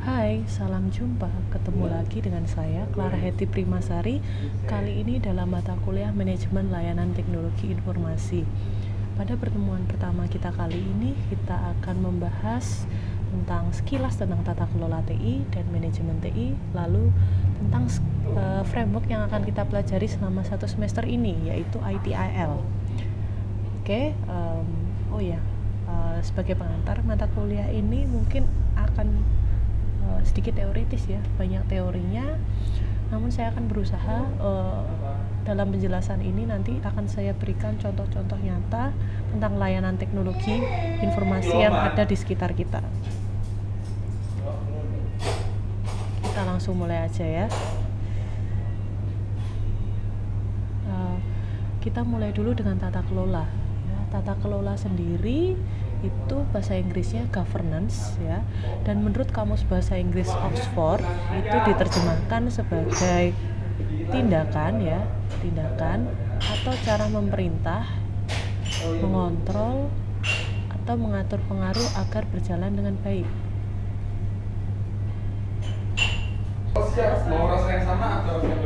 Hai, salam jumpa. Ketemu lagi dengan saya, Clara Heti Primasari. Kali ini dalam mata kuliah Manajemen Layanan Teknologi Informasi. Pada pertemuan pertama kita kali ini, kita akan membahas tentang sekilas tentang tata kelola TI dan manajemen TI, lalu tentang uh, framework yang akan kita pelajari selama satu semester ini, yaitu ITIL. Oke, okay, um, oh ya, uh, sebagai pengantar mata kuliah ini mungkin akan uh, sedikit teoritis ya banyak teorinya. Namun saya akan berusaha uh, dalam penjelasan ini nanti akan saya berikan contoh-contoh nyata tentang layanan teknologi informasi yang ada di sekitar kita. Kita langsung mulai aja ya. Uh, kita mulai dulu dengan tata kelola. Ya, tata kelola sendiri itu bahasa Inggrisnya governance ya. Dan menurut kamus bahasa Inggris Oxford itu diterjemahkan sebagai tindakan ya tindakan atau cara memerintah mengontrol atau mengatur pengaruh agar berjalan dengan baik.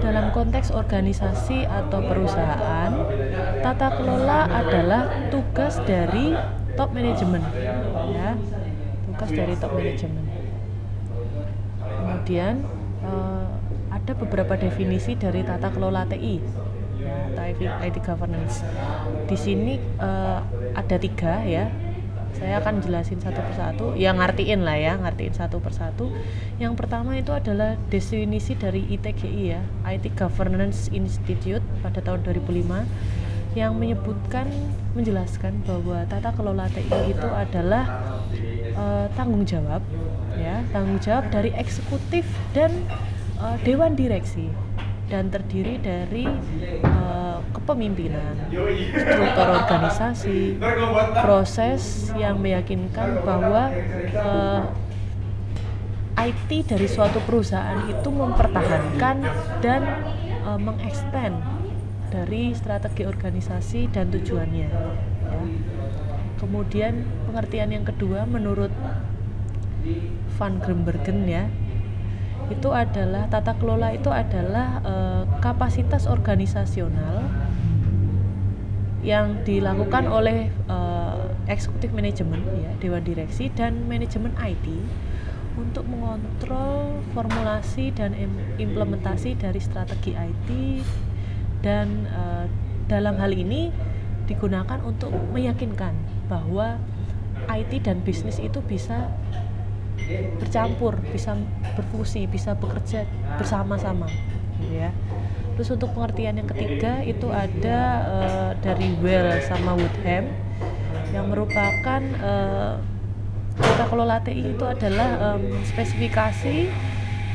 Dalam konteks organisasi atau perusahaan, tata kelola adalah tugas dari top manajemen ya tugas dari top manajemen kemudian uh, ada beberapa definisi dari tata kelola TI ya, IT governance. Di sini uh, ada tiga ya. Saya akan jelasin satu persatu. Ya ngartiin lah ya ngartiin satu persatu. Yang pertama itu adalah definisi dari ITGI ya. IT Governance Institute pada tahun 2005 yang menyebutkan menjelaskan bahwa tata kelola TI itu adalah uh, tanggung jawab ya tanggung jawab dari eksekutif dan uh, dewan direksi dan terdiri dari uh, kepemimpinan, struktur organisasi, proses yang meyakinkan bahwa uh, IT dari suatu perusahaan itu mempertahankan dan uh, dari strategi organisasi dan tujuannya. Ya. Kemudian pengertian yang kedua menurut Van Grembergen ya itu adalah tata kelola itu adalah e, kapasitas organisasional yang dilakukan oleh e, eksekutif manajemen ya dewan direksi dan manajemen IT untuk mengontrol formulasi dan implementasi dari strategi IT dan uh, dalam hal ini digunakan untuk meyakinkan bahwa IT dan bisnis itu bisa bercampur, bisa berfungsi, bisa bekerja bersama-sama, gitu ya. Terus untuk pengertian yang ketiga itu ada uh, dari Well sama Woodham yang merupakan uh, tata kelola TI itu adalah um, spesifikasi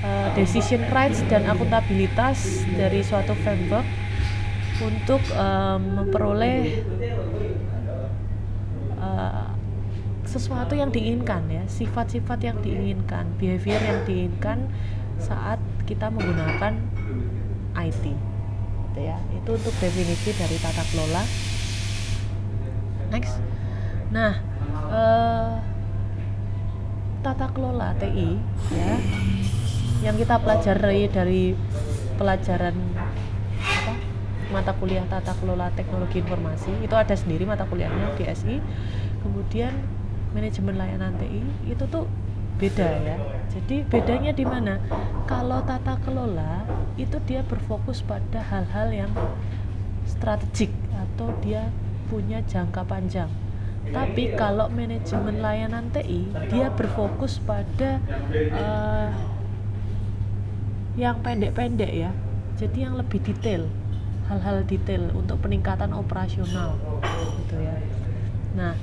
uh, decision rights dan akuntabilitas dari suatu framework untuk um, memperoleh uh, sesuatu yang diinginkan ya sifat-sifat yang diinginkan behavior yang diinginkan saat kita menggunakan IT gitu ya. Itu untuk definisi dari tata kelola. Next. Nah uh, tata kelola TI ya yang kita pelajari dari pelajaran mata kuliah tata kelola teknologi informasi. Itu ada sendiri mata kuliahnya di kemudian manajemen layanan TI itu tuh beda ya. Jadi bedanya di mana? Kalau tata kelola itu dia berfokus pada hal-hal yang strategik atau dia punya jangka panjang. Tapi kalau manajemen layanan TI dia berfokus pada uh, yang pendek-pendek ya. Jadi yang lebih detail hal-hal detail untuk peningkatan operasional gitu ya. Nah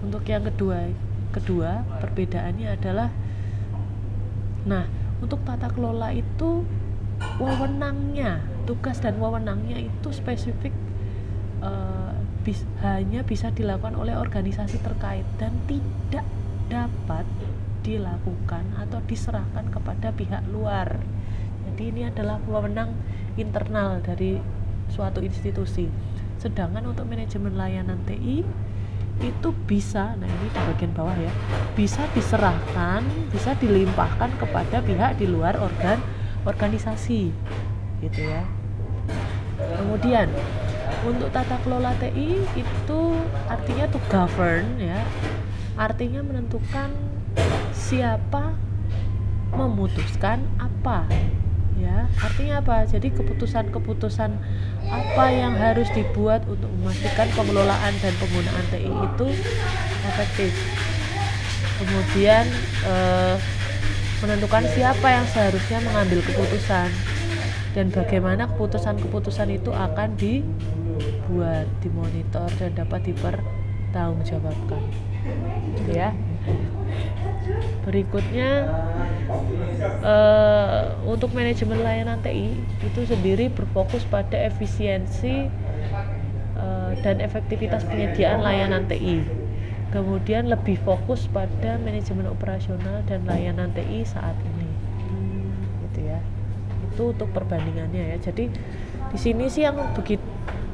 untuk yang kedua kedua perbedaannya adalah nah untuk tata kelola itu wewenangnya tugas dan wewenangnya itu spesifik uh, bis, hanya bisa dilakukan oleh organisasi terkait dan tidak dapat dilakukan atau diserahkan kepada pihak luar. Jadi ini adalah wewenang internal dari suatu institusi. Sedangkan untuk manajemen layanan TI itu bisa nah ini di bagian bawah ya bisa diserahkan bisa dilimpahkan kepada pihak di luar organ organisasi gitu ya. Kemudian untuk tata kelola TI itu artinya to govern ya. Artinya menentukan siapa memutuskan apa ya artinya apa? Jadi keputusan-keputusan apa yang harus dibuat untuk memastikan pengelolaan dan penggunaan TI itu efektif? Kemudian eh, menentukan siapa yang seharusnya mengambil keputusan dan bagaimana keputusan-keputusan itu akan dibuat dimonitor dan dapat dipertanggungjawabkan. Ya berikutnya uh, untuk manajemen layanan TI itu sendiri berfokus pada efisiensi uh, dan efektivitas penyediaan layanan TI kemudian lebih fokus pada manajemen operasional dan layanan TI saat ini. Gitu ya. Itu untuk perbandingannya ya. Jadi di sini sih yang begitu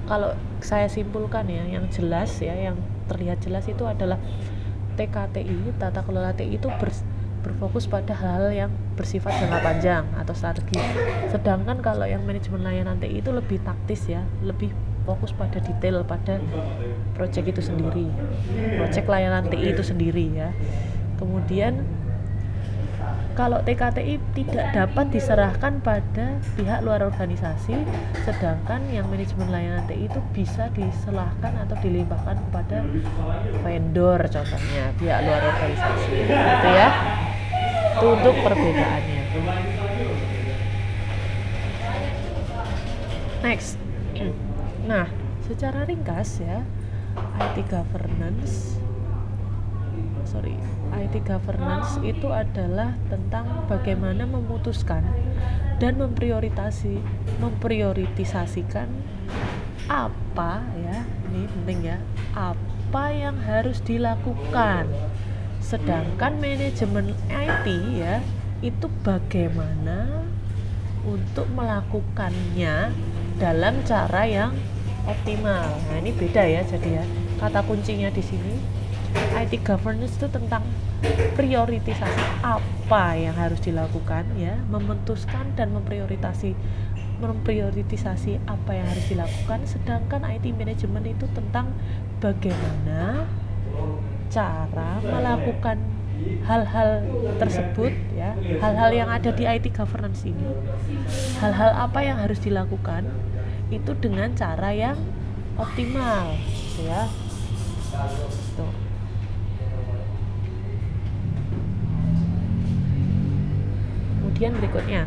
kalau saya simpulkan ya yang jelas ya yang terlihat jelas itu adalah TKTI tata kelola TI itu ber, berfokus pada hal yang bersifat jangka panjang atau strategi. Sedangkan kalau yang manajemen layanan TI itu lebih taktis ya lebih fokus pada detail pada proyek itu sendiri proyek layanan TI itu sendiri ya. Kemudian kalau TKTI tidak dapat diserahkan pada pihak luar organisasi sedangkan yang manajemen layanan TI itu bisa diserahkan atau dilimpahkan kepada vendor contohnya pihak luar organisasi gitu ya. Itu untuk perbedaannya. Next. Nah secara ringkas ya IT governance sorry. IT governance itu adalah tentang bagaimana memutuskan dan memprioritasi memprioritisasikan apa ya ini penting ya apa yang harus dilakukan. Sedangkan manajemen IT ya itu bagaimana untuk melakukannya dalam cara yang optimal. Nah ini beda ya jadi ya kata kuncinya di sini IT governance itu tentang prioritisasi. Apa yang harus dilakukan ya? Memutuskan dan memprioritasi memprioritisasi apa yang harus dilakukan. Sedangkan IT management itu tentang bagaimana cara melakukan hal-hal tersebut ya. Hal-hal yang ada di IT governance ini. Hal-hal apa yang harus dilakukan itu dengan cara yang optimal ya Kemudian berikutnya.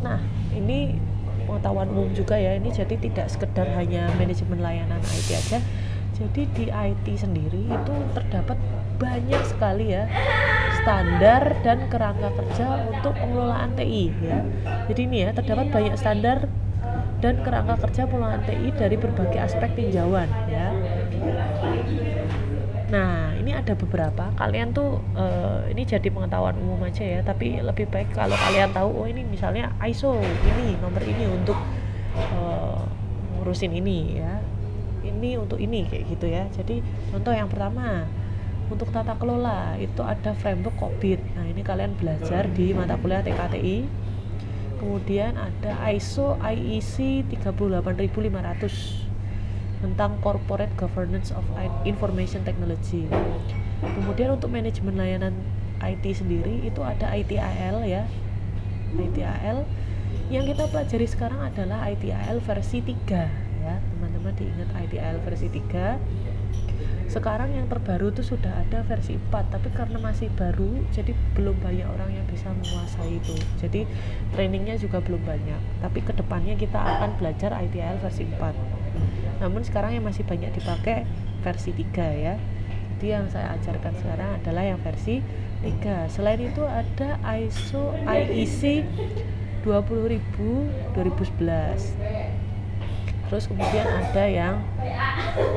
Nah ini pengetahuan umum juga ya. Ini jadi tidak sekedar hanya manajemen layanan IT aja. Jadi di IT sendiri itu terdapat banyak sekali ya standar dan kerangka kerja untuk pengelolaan TI ya. Jadi ini ya terdapat banyak standar dan kerangka kerja pengelolaan TI dari berbagai aspek tinjauan ya Nah, ini ada beberapa. Kalian tuh uh, ini jadi pengetahuan umum aja ya, tapi lebih baik kalau kalian tahu oh ini misalnya ISO ini nomor ini untuk uh, ngurusin ini ya. Ini untuk ini kayak gitu ya. Jadi contoh yang pertama untuk tata kelola itu ada framework COVID. Nah, ini kalian belajar di mata kuliah TKTI. Kemudian ada ISO IEC 38500 tentang corporate governance of information technology. Kemudian untuk manajemen layanan IT sendiri itu ada ITAL ya. ITAL yang kita pelajari sekarang adalah ITAL versi 3 ya. Teman-teman diingat ITAL versi 3. Sekarang yang terbaru itu sudah ada versi 4, tapi karena masih baru jadi belum banyak orang yang bisa menguasai itu. Jadi trainingnya juga belum banyak. Tapi ke depannya kita akan belajar ITAL versi 4 namun sekarang yang masih banyak dipakai versi 3 ya. Jadi yang saya ajarkan sekarang adalah yang versi 3 selain itu ada ISO IEC 20000 2011 terus kemudian ada yang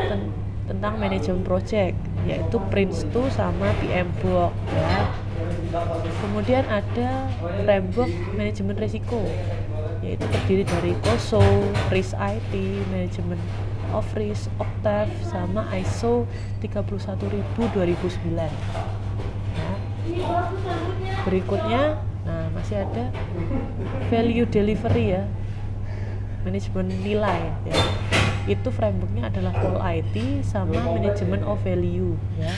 ten tentang manajemen project yaitu Prince2 sama PMBOK ya. Kemudian ada framework manajemen risiko yaitu terdiri dari COSO, Risk IT, Manajemen of Risk Octave sama ISO 31000 2009 nah, berikutnya nah masih ada value delivery ya. Manajemen nilai ya. Itu frameworknya adalah Full IT sama manajemen of value ya.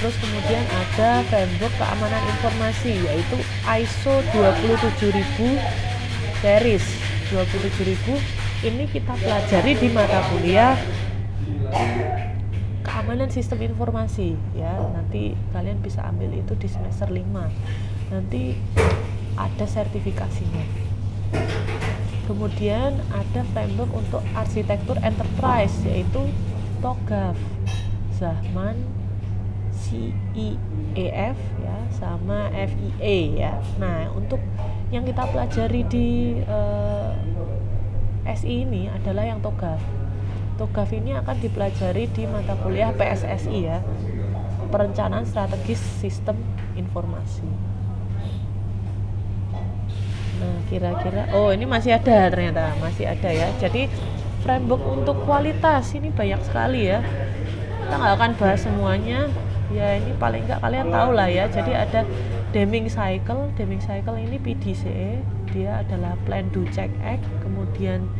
Terus kemudian ada framework keamanan informasi yaitu ISO 27000 series 27000 ini kita pelajari di mata kuliah keamanan sistem informasi ya. Nanti kalian bisa ambil itu di semester 5 nanti ada sertifikasinya. Kemudian ada framework untuk arsitektur enterprise yaitu TOGAF Zahman CEAF ya sama FIA ya. Nah untuk yang kita pelajari di uh, eh, SI ini adalah yang TOGAF TOGAF ini akan dipelajari di mata kuliah PSSI ya perencanaan strategis sistem informasi Nah, kira-kira oh ini masih ada ternyata, masih ada ya. Jadi framework untuk kualitas ini banyak sekali ya. Kita nggak akan bahas semuanya. Ya ini paling nggak kalian tahu lah ya. Jadi ada Deming Cycle, Deming Cycle ini PDCE, dia adalah Plan Do Check Act, kemudian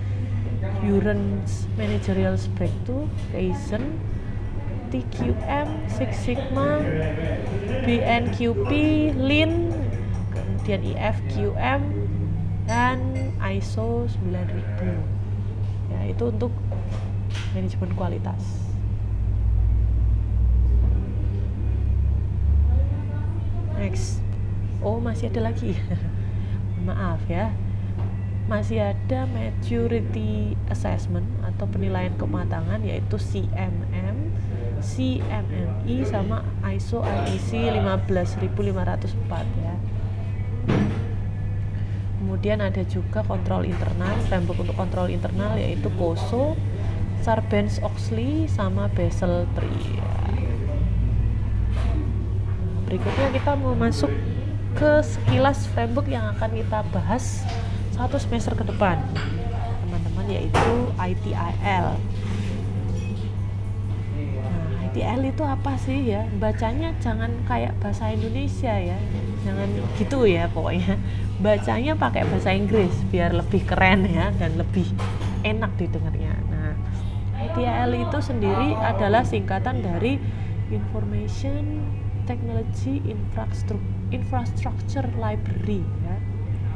Urance Managerial Breakthrough, Kaizen, TQM, Six Sigma, BNQP, Lean, kemudian IFQM, dan ISO 9000 ya itu untuk manajemen kualitas. Next oh masih ada lagi? Maaf ya. Masih ada maturity assessment atau penilaian kematangan yaitu CMM CMMI sama ISO IEC 15504 ya. Kemudian ada juga kontrol internal framework untuk kontrol internal yaitu COSO Sarbanes Oxley sama Basel III berikutnya kita mau masuk ke sekilas framework yang akan kita bahas satu semester ke depan. Teman-teman yaitu ITIL nah, ITIL itu apa sih ya? Bacanya jangan kayak bahasa Indonesia ya. Jangan gitu ya pokoknya. Bacanya pakai bahasa Inggris biar lebih keren ya dan lebih enak didengarnya. Nah, ITIL itu sendiri adalah singkatan dari Information Technology Infrastructure, Infrastructure Library ya.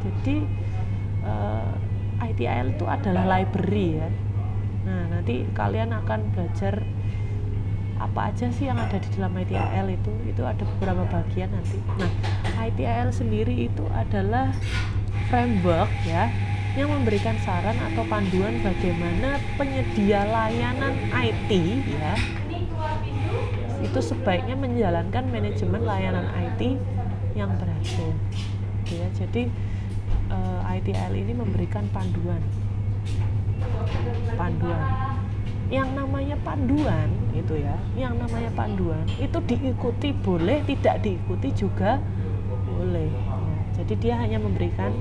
Jadi uh, eh, ITIL itu adalah library ya. Nah, nanti kalian akan belajar apa aja sih yang ada di dalam ITIL itu itu ada beberapa bagian nanti nah ITIL sendiri itu adalah framework ya yang memberikan saran atau panduan bagaimana penyedia layanan IT ya itu sebaiknya menjalankan manajemen layanan IT yang berhasil. Ya. Jadi uh, eh, ITIL ini memberikan panduan. Panduan. Yang namanya panduan itu ya yang namanya panduan itu diikuti boleh tidak diikuti juga boleh. Ya. jadi dia hanya memberikan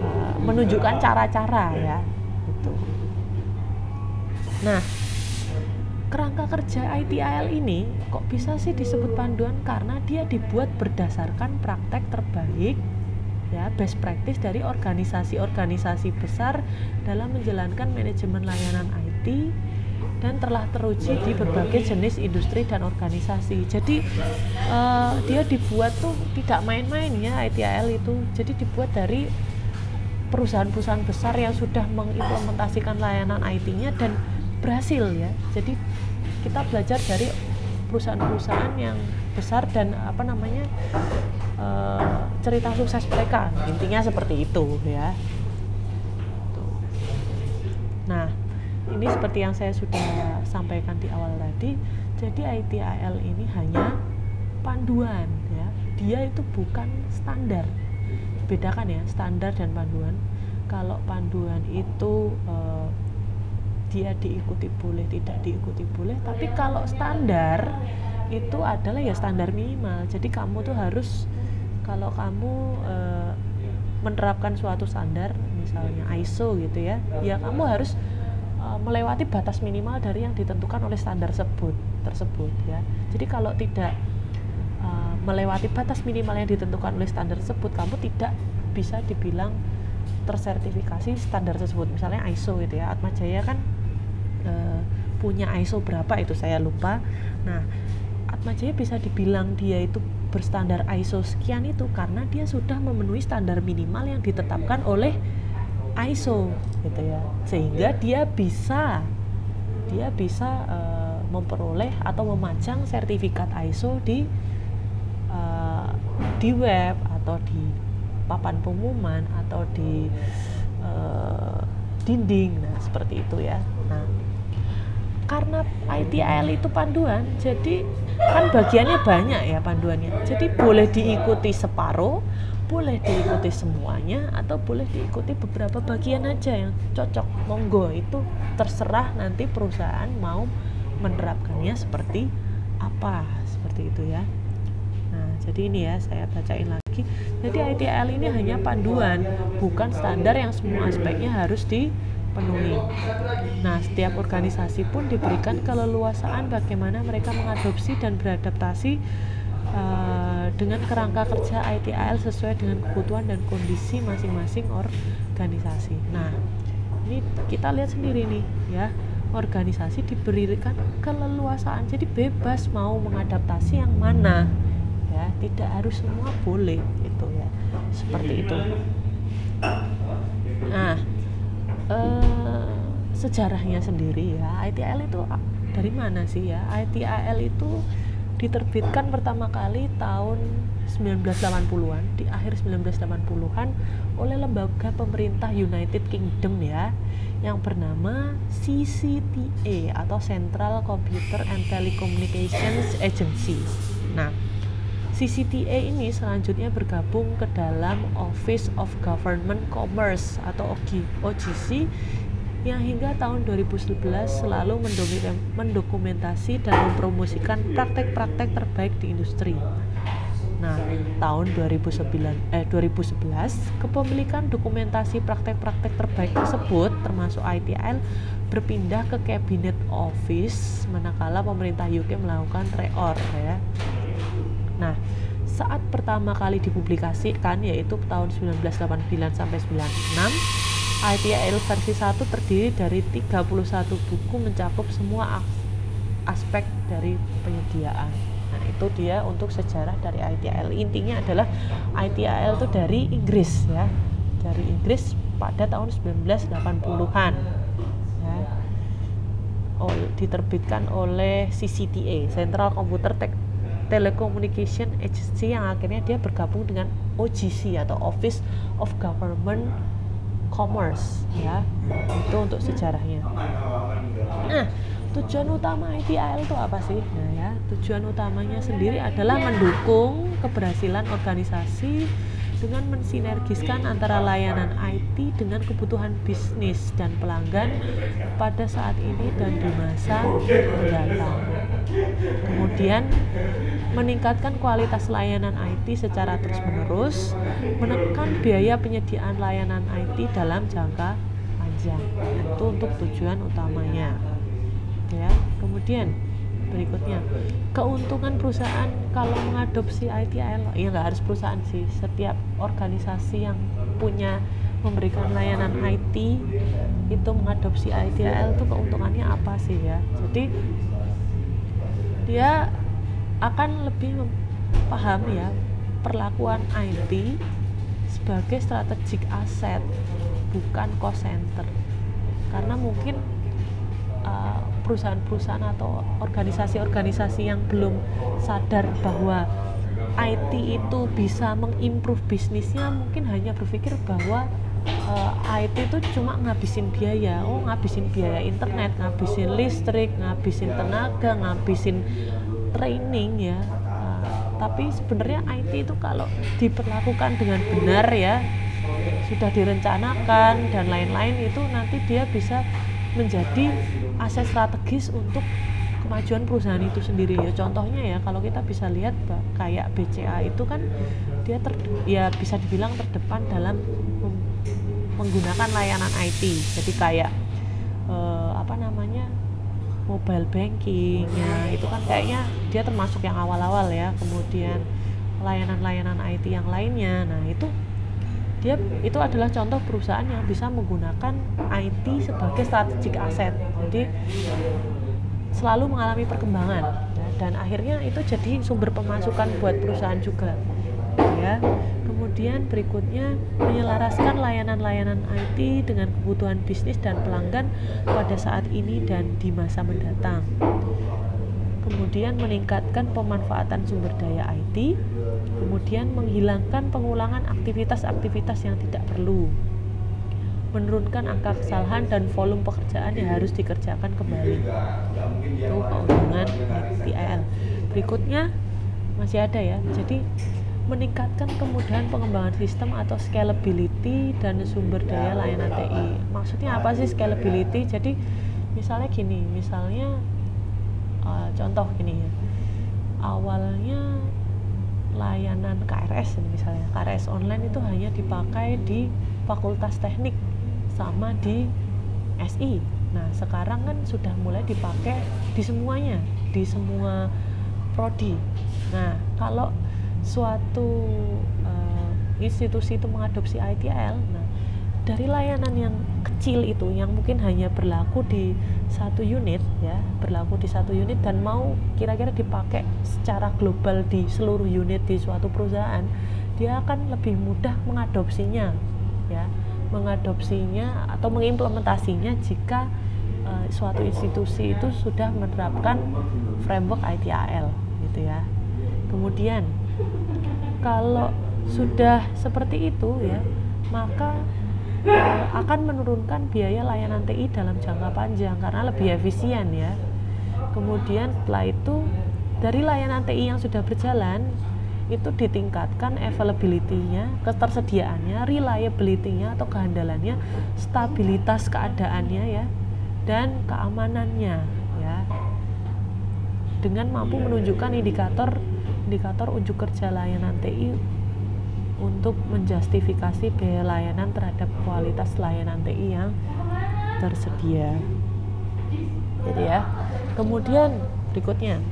uh, menunjukkan cara-cara ya itu nah kerangka kerja ITIL ini kok bisa sih disebut panduan karena dia dibuat berdasarkan praktek terbaik ya best practice dari organisasi-organisasi besar dalam menjalankan manajemen layanan IT dan telah teruji di berbagai jenis industri dan organisasi. Jadi uh, dia dibuat tuh tidak main-main ya ITIL itu. Jadi dibuat dari perusahaan-perusahaan besar yang sudah mengimplementasikan layanan IT-nya dan berhasil ya. Jadi kita belajar dari perusahaan-perusahaan yang besar dan apa namanya uh, cerita sukses mereka. Intinya seperti itu ya. Nah ini seperti yang saya sudah sampaikan di awal tadi. Jadi ITIL ini hanya panduan ya. Dia itu bukan standar. Bedakan ya standar dan panduan. Kalau panduan itu uh, dia diikuti boleh tidak diikuti boleh. Tapi kalau standar itu adalah ya standar minimal. Jadi kamu tuh harus kalau kamu uh, menerapkan suatu standar misalnya ISO gitu ya ya kamu harus uh, melewati batas minimal dari yang ditentukan oleh standar tersebut tersebut ya. Jadi kalau tidak uh, melewati batas minimal yang ditentukan oleh standar tersebut kamu tidak bisa dibilang tersertifikasi standar tersebut. Misalnya ISO gitu ya Atma Jaya kan uh, punya ISO berapa itu saya lupa. Nah Atma Jaya bisa dibilang dia itu berstandar ISO sekian itu karena dia sudah memenuhi standar minimal yang ditetapkan oleh ISO gitu ya. Sehingga dia bisa dia bisa uh, memperoleh atau memajang sertifikat ISO di uh, di web atau di papan pengumuman atau di uh, dinding nah seperti itu ya. Nah karena ITIL itu panduan jadi kan bagiannya banyak ya panduannya. Jadi boleh diikuti separuh boleh diikuti semuanya atau boleh diikuti beberapa bagian aja yang cocok. Monggo itu terserah nanti perusahaan mau menerapkannya seperti apa seperti itu ya. Nah jadi ini ya saya bacain lagi. Jadi ITIL ini hanya panduan bukan standar yang semua aspeknya harus di penuhi. Nah, setiap organisasi pun diberikan keleluasaan bagaimana mereka mengadopsi dan beradaptasi uh, dengan kerangka kerja ITIL sesuai dengan kebutuhan dan kondisi masing-masing organisasi. Nah, ini kita lihat sendiri nih ya, organisasi diberikan keleluasaan, jadi bebas mau mengadaptasi yang mana, ya, tidak harus semua boleh itu ya, seperti itu. Nah, uh, sejarahnya sendiri ya ITL itu dari mana sih ya ITIL itu diterbitkan pertama kali tahun 1980-an di akhir 1980-an oleh lembaga pemerintah United Kingdom ya yang bernama CCTA atau Central Computer and Telecommunications Agency. Nah, CCTA ini selanjutnya bergabung ke dalam Office of Government Commerce atau OGC yang hingga tahun 2011 selalu mendokumentasi dan mempromosikan praktek-praktek terbaik di industri. Nah, tahun 2009, eh, 2011, kepemilikan dokumentasi praktek-praktek terbaik tersebut, termasuk ITL, berpindah ke Cabinet Office manakala pemerintah UK melakukan reor ya. Nah, saat pertama kali dipublikasikan yaitu tahun 1989 sampai 96, ITIL versi 1 terdiri dari 31 buku mencakup semua aspek dari penyediaan. Nah, itu dia untuk sejarah dari ITIL. Intinya adalah ITIL itu dari Inggris ya. Dari Inggris pada tahun 1980-an. Ya. Diterbitkan oleh CCTA, Central Computer Technology telecommunication agency yang akhirnya dia bergabung dengan OGC atau Office of Government Commerce ya. Itu untuk sejarahnya. Nah tujuan utama ITIL itu apa sih? Nah ya tujuan utamanya sendiri adalah mendukung keberhasilan organisasi dengan mensinergiskan antara layanan IT dengan kebutuhan bisnis dan pelanggan pada saat ini dan di masa mendatang. Kemudian meningkatkan kualitas layanan IT secara terus-menerus, menekan biaya penyediaan layanan IT dalam jangka panjang. Itu untuk tujuan utamanya. Ya, kemudian berikutnya keuntungan perusahaan kalau mengadopsi ITIL ya nggak harus perusahaan sih setiap organisasi yang punya memberikan layanan IT itu mengadopsi ITIL itu keuntungannya apa sih ya jadi dia akan lebih paham ya perlakuan IT sebagai strategik aset bukan cost center. Karena mungkin uh, perusahaan-perusahaan atau organisasi-organisasi yang belum sadar bahwa IT itu bisa mengimprove bisnisnya mungkin hanya berpikir bahwa uh, eh, IT itu cuma ngabisin biaya. Oh ngabisin biaya internet ngabisin listrik ngabisin tenaga ngabisin training ya. Uh, tapi sebenarnya IT itu kalau diperlakukan dengan benar ya sudah direncanakan dan lain-lain itu nanti dia bisa menjadi aset strategis untuk kemajuan perusahaan itu sendiri. Ya contohnya ya kalau kita bisa lihat kayak BCA itu kan dia ter, ya bisa dibilang terdepan dalam menggunakan layanan IT jadi kayak uh, apa namanya mobile banking. Ya itu kan kayaknya dia termasuk yang awal-awal ya. Kemudian layanan-layanan IT yang lainnya. Nah itu dia itu adalah contoh perusahaan yang bisa menggunakan IT sebagai strategic asset. Jadi selalu mengalami perkembangan. Ya, dan akhirnya itu jadi sumber pemasukan buat perusahaan juga. Ya kemudian berikutnya menyelaraskan layanan-layanan IT dengan kebutuhan bisnis dan pelanggan pada saat ini dan di masa mendatang. Kemudian meningkatkan pemanfaatan sumber daya IT kemudian menghilangkan pengulangan aktivitas-aktivitas yang tidak perlu. Menurunkan angka kesalahan dan volume pekerjaan yang harus dikerjakan kembali. Itu keuntungan ITIL berikutnya masih ada ya. Jadi meningkatkan kemudahan pengembangan sistem atau scalability dan sumber daya layanan TI. Maksudnya apa sih scalability? Jadi misalnya gini, misalnya uh, contoh gini ya. Awalnya layanan KRS misalnya, KRS online itu hanya dipakai di Fakultas Teknik sama di SI. Nah, sekarang kan sudah mulai dipakai di semuanya, di semua prodi. Nah, kalau suatu uh, institusi itu mengadopsi ITL nah dari layanan yang kecil itu yang mungkin hanya berlaku di satu unit ya berlaku di satu unit dan mau kira-kira dipakai secara global di seluruh unit di suatu perusahaan dia akan lebih mudah mengadopsinya ya. Mengadopsinya atau mengimplementasinya jika uh, suatu institusi itu sudah menerapkan framework ITAL gitu ya. Kemudian kalau sudah seperti itu ya maka uh, akan menurunkan biaya layanan TI dalam jangka panjang karena lebih efisien ya kemudian setelah itu dari layanan TI yang sudah berjalan itu ditingkatkan availability-nya, ketersediaannya, reliability-nya atau kehandalannya, stabilitas keadaannya ya dan keamanannya ya. Dengan mampu menunjukkan indikator indikator unjuk kerja layanan TI untuk menjustifikasi biaya layanan terhadap kualitas layanan TI yang tersedia. Jadi ya. Kemudian berikutnya,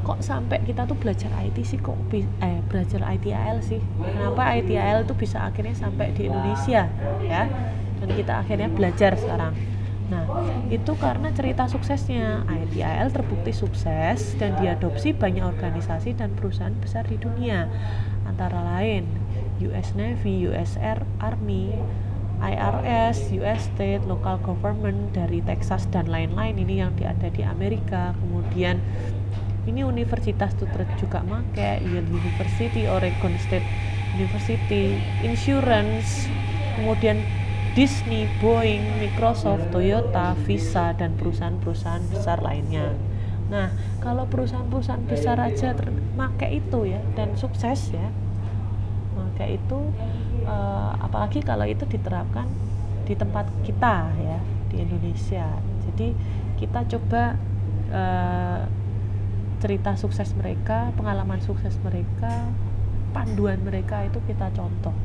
kok sampai kita tuh belajar IT sih kok eh belajar ITIL sih? Kenapa ITIL itu bisa akhirnya sampai di Indonesia ya? Dan kita akhirnya belajar sekarang. Nah, itu karena cerita suksesnya. ITIL terbukti sukses dan diadopsi banyak organisasi dan perusahaan besar di dunia, antara lain US Navy, US Air, Army, IRS, US State, Local Government dari Texas dan lain-lain. Ini yang ada di Amerika. Kemudian ini universitas tuh juga make Yale University, Oregon State University, insurance, kemudian Disney, Boeing, Microsoft, Toyota, Visa, dan perusahaan-perusahaan besar lainnya. Nah, kalau perusahaan-perusahaan besar aja pakai itu ya dan sukses ya, maka itu uh, apalagi kalau itu diterapkan di tempat kita ya di Indonesia. Jadi kita coba uh, cerita sukses mereka, pengalaman sukses mereka, panduan mereka itu kita contoh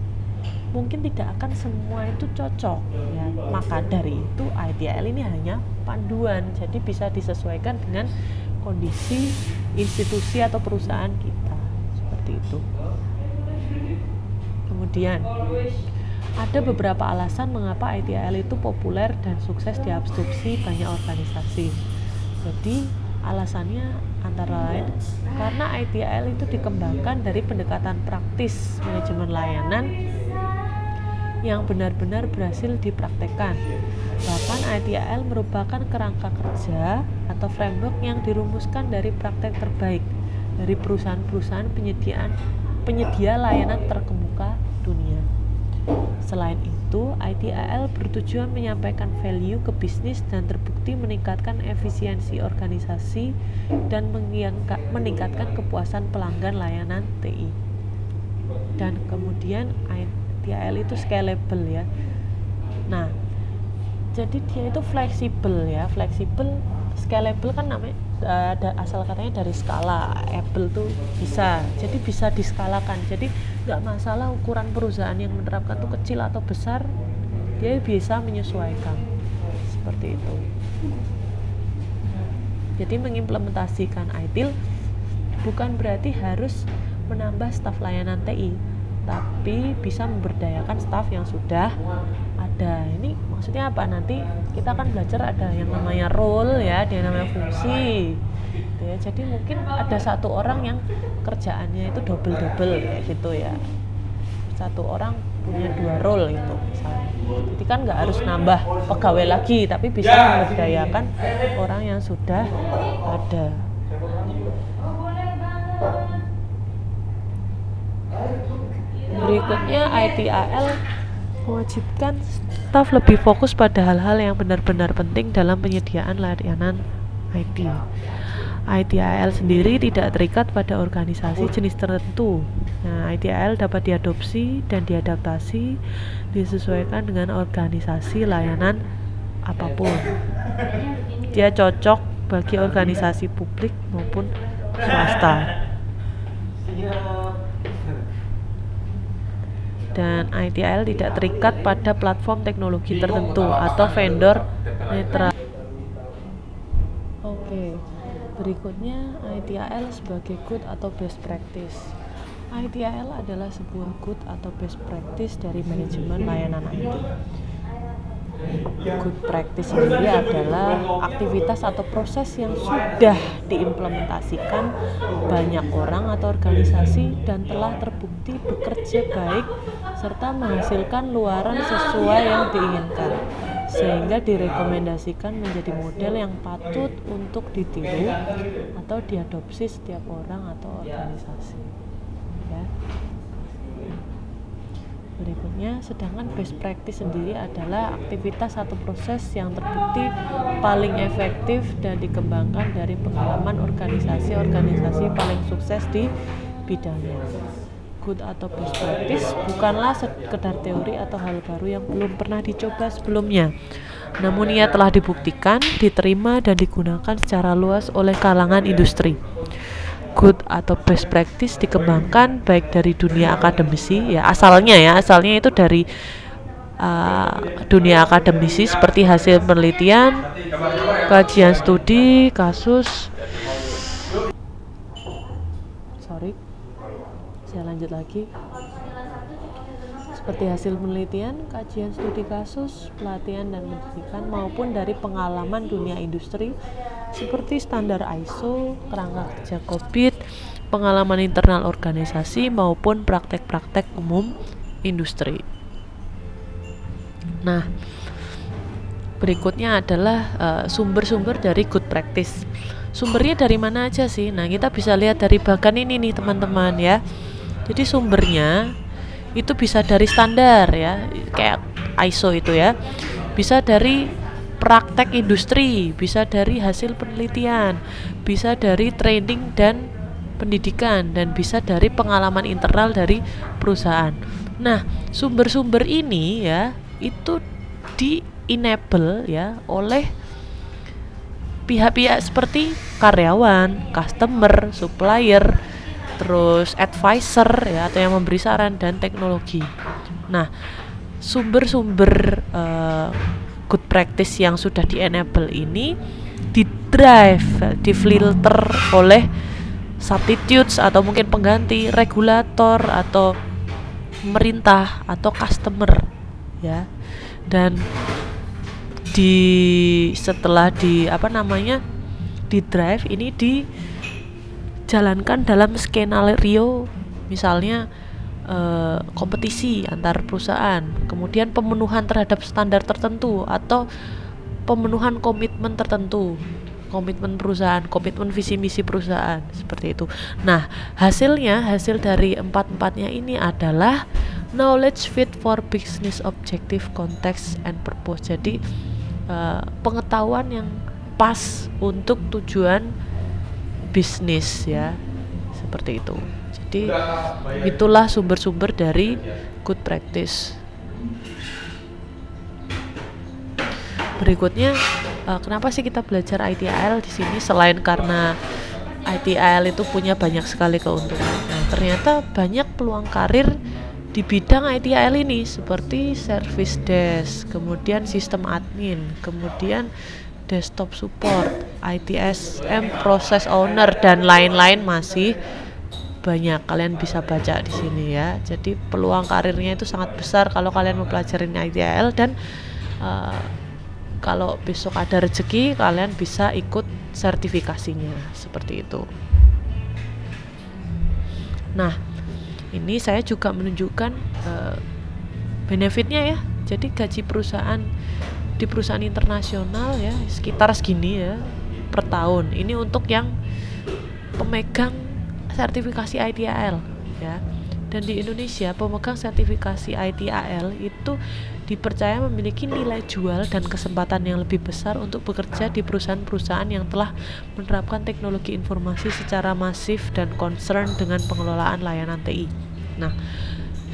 mungkin tidak akan semua itu cocok ya. Maka dari itu ITL ini hanya panduan. Jadi bisa disesuaikan dengan kondisi institusi atau perusahaan kita. Seperti itu. Kemudian ada beberapa alasan mengapa ITL itu populer dan sukses diabsorpsi banyak organisasi. Jadi alasannya antara lain karena ITL itu dikembangkan dari pendekatan praktis manajemen layanan yang benar-benar berhasil dipraktekkan. Bahkan ITIL merupakan kerangka kerja atau framework yang dirumuskan dari praktek terbaik dari perusahaan-perusahaan penyediaan penyedia layanan terkemuka dunia. Selain itu, ITIL bertujuan menyampaikan value ke bisnis dan terbukti meningkatkan efisiensi organisasi dan meningkatkan kepuasan pelanggan layanan TI. Dan kemudian DHL itu scalable ya. Nah jadi dia itu fleksibel ya fleksibel scalable kan namanya ada asal katanya dari skala Apple tuh bisa jadi bisa diskalakan. Jadi nggak masalah ukuran perusahaan yang menerapkan tuh kecil atau besar dia bisa menyesuaikan. Seperti itu. Jadi mengimplementasikan ITIL bukan berarti harus menambah staf layanan TI tapi bisa memberdayakan staf yang sudah ada. Ini maksudnya apa? Nanti kita akan belajar ada yang namanya role ya ada yang namanya fungsi. Gitu ya. Jadi mungkin ada satu orang yang kerjaannya itu double double kayak gitu ya. Satu orang punya dua role itu misalnya. Jadi kan nggak harus nambah pegawai lagi tapi bisa memberdayakan orang yang sudah ada Berikutnya ITAL mewajibkan staf lebih fokus pada hal-hal yang benar-benar penting dalam penyediaan layanan IT. ITIL sendiri tidak terikat pada organisasi jenis tertentu. Nah, ITIL dapat diadopsi dan diadaptasi disesuaikan dengan organisasi layanan apa pun. Dia cocok bagi organisasi publik maupun swasta dan ITIL tidak terikat pada platform teknologi tertentu atau vendor netral. Oke, berikutnya ITIL sebagai good atau best practice. ITIL adalah sebuah good atau best practice dari manajemen layanan IT good practice sendiri adalah aktivitas atau proses yang sudah diimplementasikan banyak orang atau organisasi dan telah terbukti bekerja baik serta menghasilkan luaran sesuai yang diinginkan sehingga direkomendasikan menjadi model yang patut untuk ditiru atau diadopsi setiap orang atau organisasi. Ya. Berikutnya sedangkan best practice sendiri adalah aktivitas atau proses yang terbukti paling efektif dan dikembangkan dari pengalaman organisasi-organisasi paling sukses di bidangnya good atau best practice bukanlah sekedar teori atau hal baru yang belum pernah dicoba sebelumnya. Namun ia telah dibuktikan, diterima, dan digunakan secara luas oleh kalangan industri. Good atau best practice dikembangkan baik dari dunia akademisi ya asalnya ya asalnya itu dari uh, dunia akademisi seperti hasil penelitian kajian studi kasus sorry saya lanjut lagi seperti hasil penelitian, kajian studi kasus, pelatihan dan pendidikan maupun dari pengalaman dunia industri seperti standar ISO, kerangka kerja COVID, pengalaman internal organisasi maupun praktek-praktek umum industri. Nah, berikutnya adalah eh, sumber-sumber uh, dari good practice. Sumbernya dari mana aja sih? Nah, kita bisa lihat dari bagan ini nih, teman-teman ya. Jadi sumbernya itu bisa dari standar ya kayak ISO itu ya. Bisa dari praktek industri bisa dari hasil penelitian bisa dari training dan pendidikan dan bisa dari pengalaman internal dari perusahaan. Nah sumber-sumber ini ya itu di enable ya oleh pihak-pihak seperti karyawan, customer, supplier, terus advisor ya atau yang memberi saran dan teknologi. Nah, sumber-sumber uh, good practice yang sudah di enable ini di drive, di filter oleh substitutes atau mungkin pengganti regulator atau pemerintah atau customer ya. Dan di setelah di apa namanya di drive ini di jalankan dalam skenario misalnya e, kompetisi antar perusahaan, kemudian pemenuhan terhadap standar tertentu atau pemenuhan komitmen tertentu, komitmen perusahaan, komitmen visi misi perusahaan seperti itu. Nah, hasilnya hasil dari empat-empatnya ini adalah knowledge fit for business objective, context and purpose. Jadi e, pengetahuan yang pas untuk tujuan bisnis ya. Seperti itu. Jadi itulah sumber-sumber dari good practice. Berikutnya uh, kenapa sih kita belajar ITIL di sini? Selain karena ITIL itu punya banyak sekali keuntungan. Nah ternyata banyak peluang karir di bidang ITIL ini seperti service desk, kemudian sistem admin, kemudian desktop support, ITSM process owner dan lain-lain masih banyak kalian bisa baca di sini ya. Jadi peluang karirnya itu sangat besar kalau kalian mempelajari ITIL dan uh, kalau besok ada rezeki kalian bisa ikut sertifikasinya seperti itu. Nah, ini saya juga menunjukkan uh, benefitnya ya jadi gaji perusahaan di perusahaan internasional ya sekitar segini ya per tahun ini untuk yang pemegang sertifikasi ITAL ya dan di Indonesia pemegang sertifikasi ITAL itu dipercaya memiliki nilai jual dan kesempatan yang lebih besar untuk bekerja di perusahaan-perusahaan yang telah menerapkan teknologi informasi secara masif dan concern dengan pengelolaan layanan TI. Nah,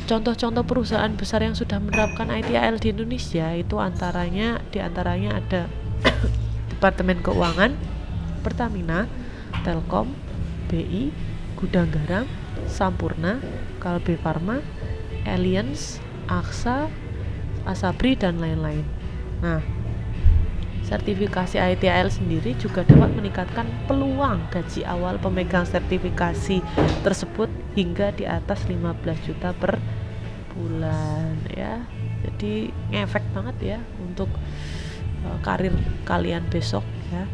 contoh-contoh perusahaan besar yang sudah menerapkan ITIL di Indonesia itu antaranya di antaranya ada Departemen Keuangan, Pertamina, Telkom, BI, Gudang Garam, Sampurna, Kalbe Farma, Alliance, Aksa, Asabri dan lain-lain. Nah, sertifikasi ITIL sendiri juga dapat meningkatkan peluang gaji awal pemegang sertifikasi tersebut hingga di atas 15 juta per bulan ya. Jadi ngefek banget ya untuk uh, karir kalian besok ya.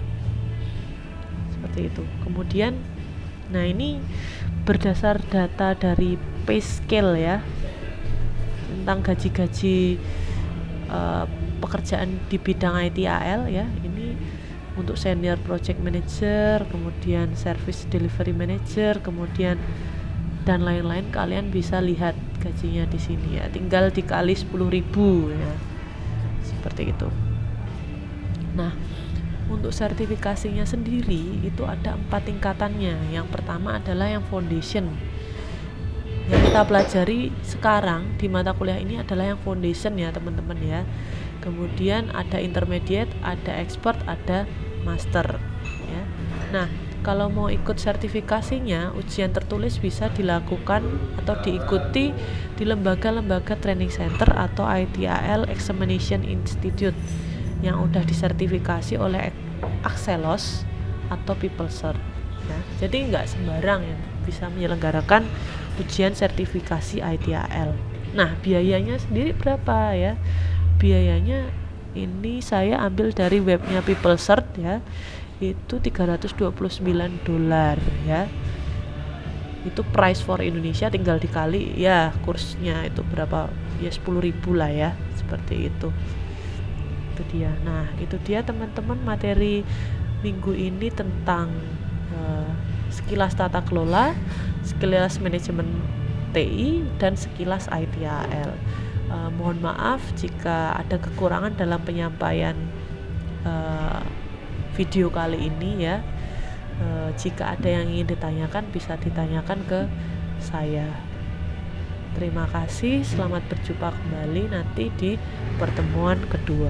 Seperti itu. Kemudian nah ini berdasar data dari pay scale ya tentang gaji-gaji uh, pekerjaan di bidang ITAL ya. Ini untuk senior project manager kemudian service delivery manager kemudian dan lain-lain. Kalian bisa lihat gajinya di sini ya. Tinggal dikali 10.000 ya. Seperti itu. Nah untuk sertifikasinya sendiri itu ada empat tingkatannya. Yang pertama adalah yang foundation. Yang kita pelajari sekarang di mata kuliah ini adalah yang foundation ya teman-teman ya kemudian ada intermediate ada expert ada master ya nah kalau mau ikut sertifikasinya ujian tertulis bisa dilakukan atau diikuti di lembaga-lembaga training center atau ITAL Examination Institute yang udah disertifikasi oleh Axelos atau PeopleCert ya. Jadi nggak sembarang yang bisa menyelenggarakan ujian sertifikasi ITAL. Nah, biayanya sendiri berapa ya? Biayanya ini saya ambil dari webnya PeopleCert ya. Itu 329 dolar ya. Itu price for Indonesia tinggal dikali ya kursnya itu berapa? Ya 10.000 lah ya, seperti itu itu dia nah itu dia teman-teman materi minggu ini tentang uh, sekilas tata kelola sekilas manajemen TI dan sekilas ITAL uh, mohon maaf jika ada kekurangan dalam penyampaian uh, video kali ini ya uh, jika ada yang ingin ditanyakan bisa ditanyakan ke saya Terima kasih, selamat berjumpa kembali nanti di pertemuan kedua.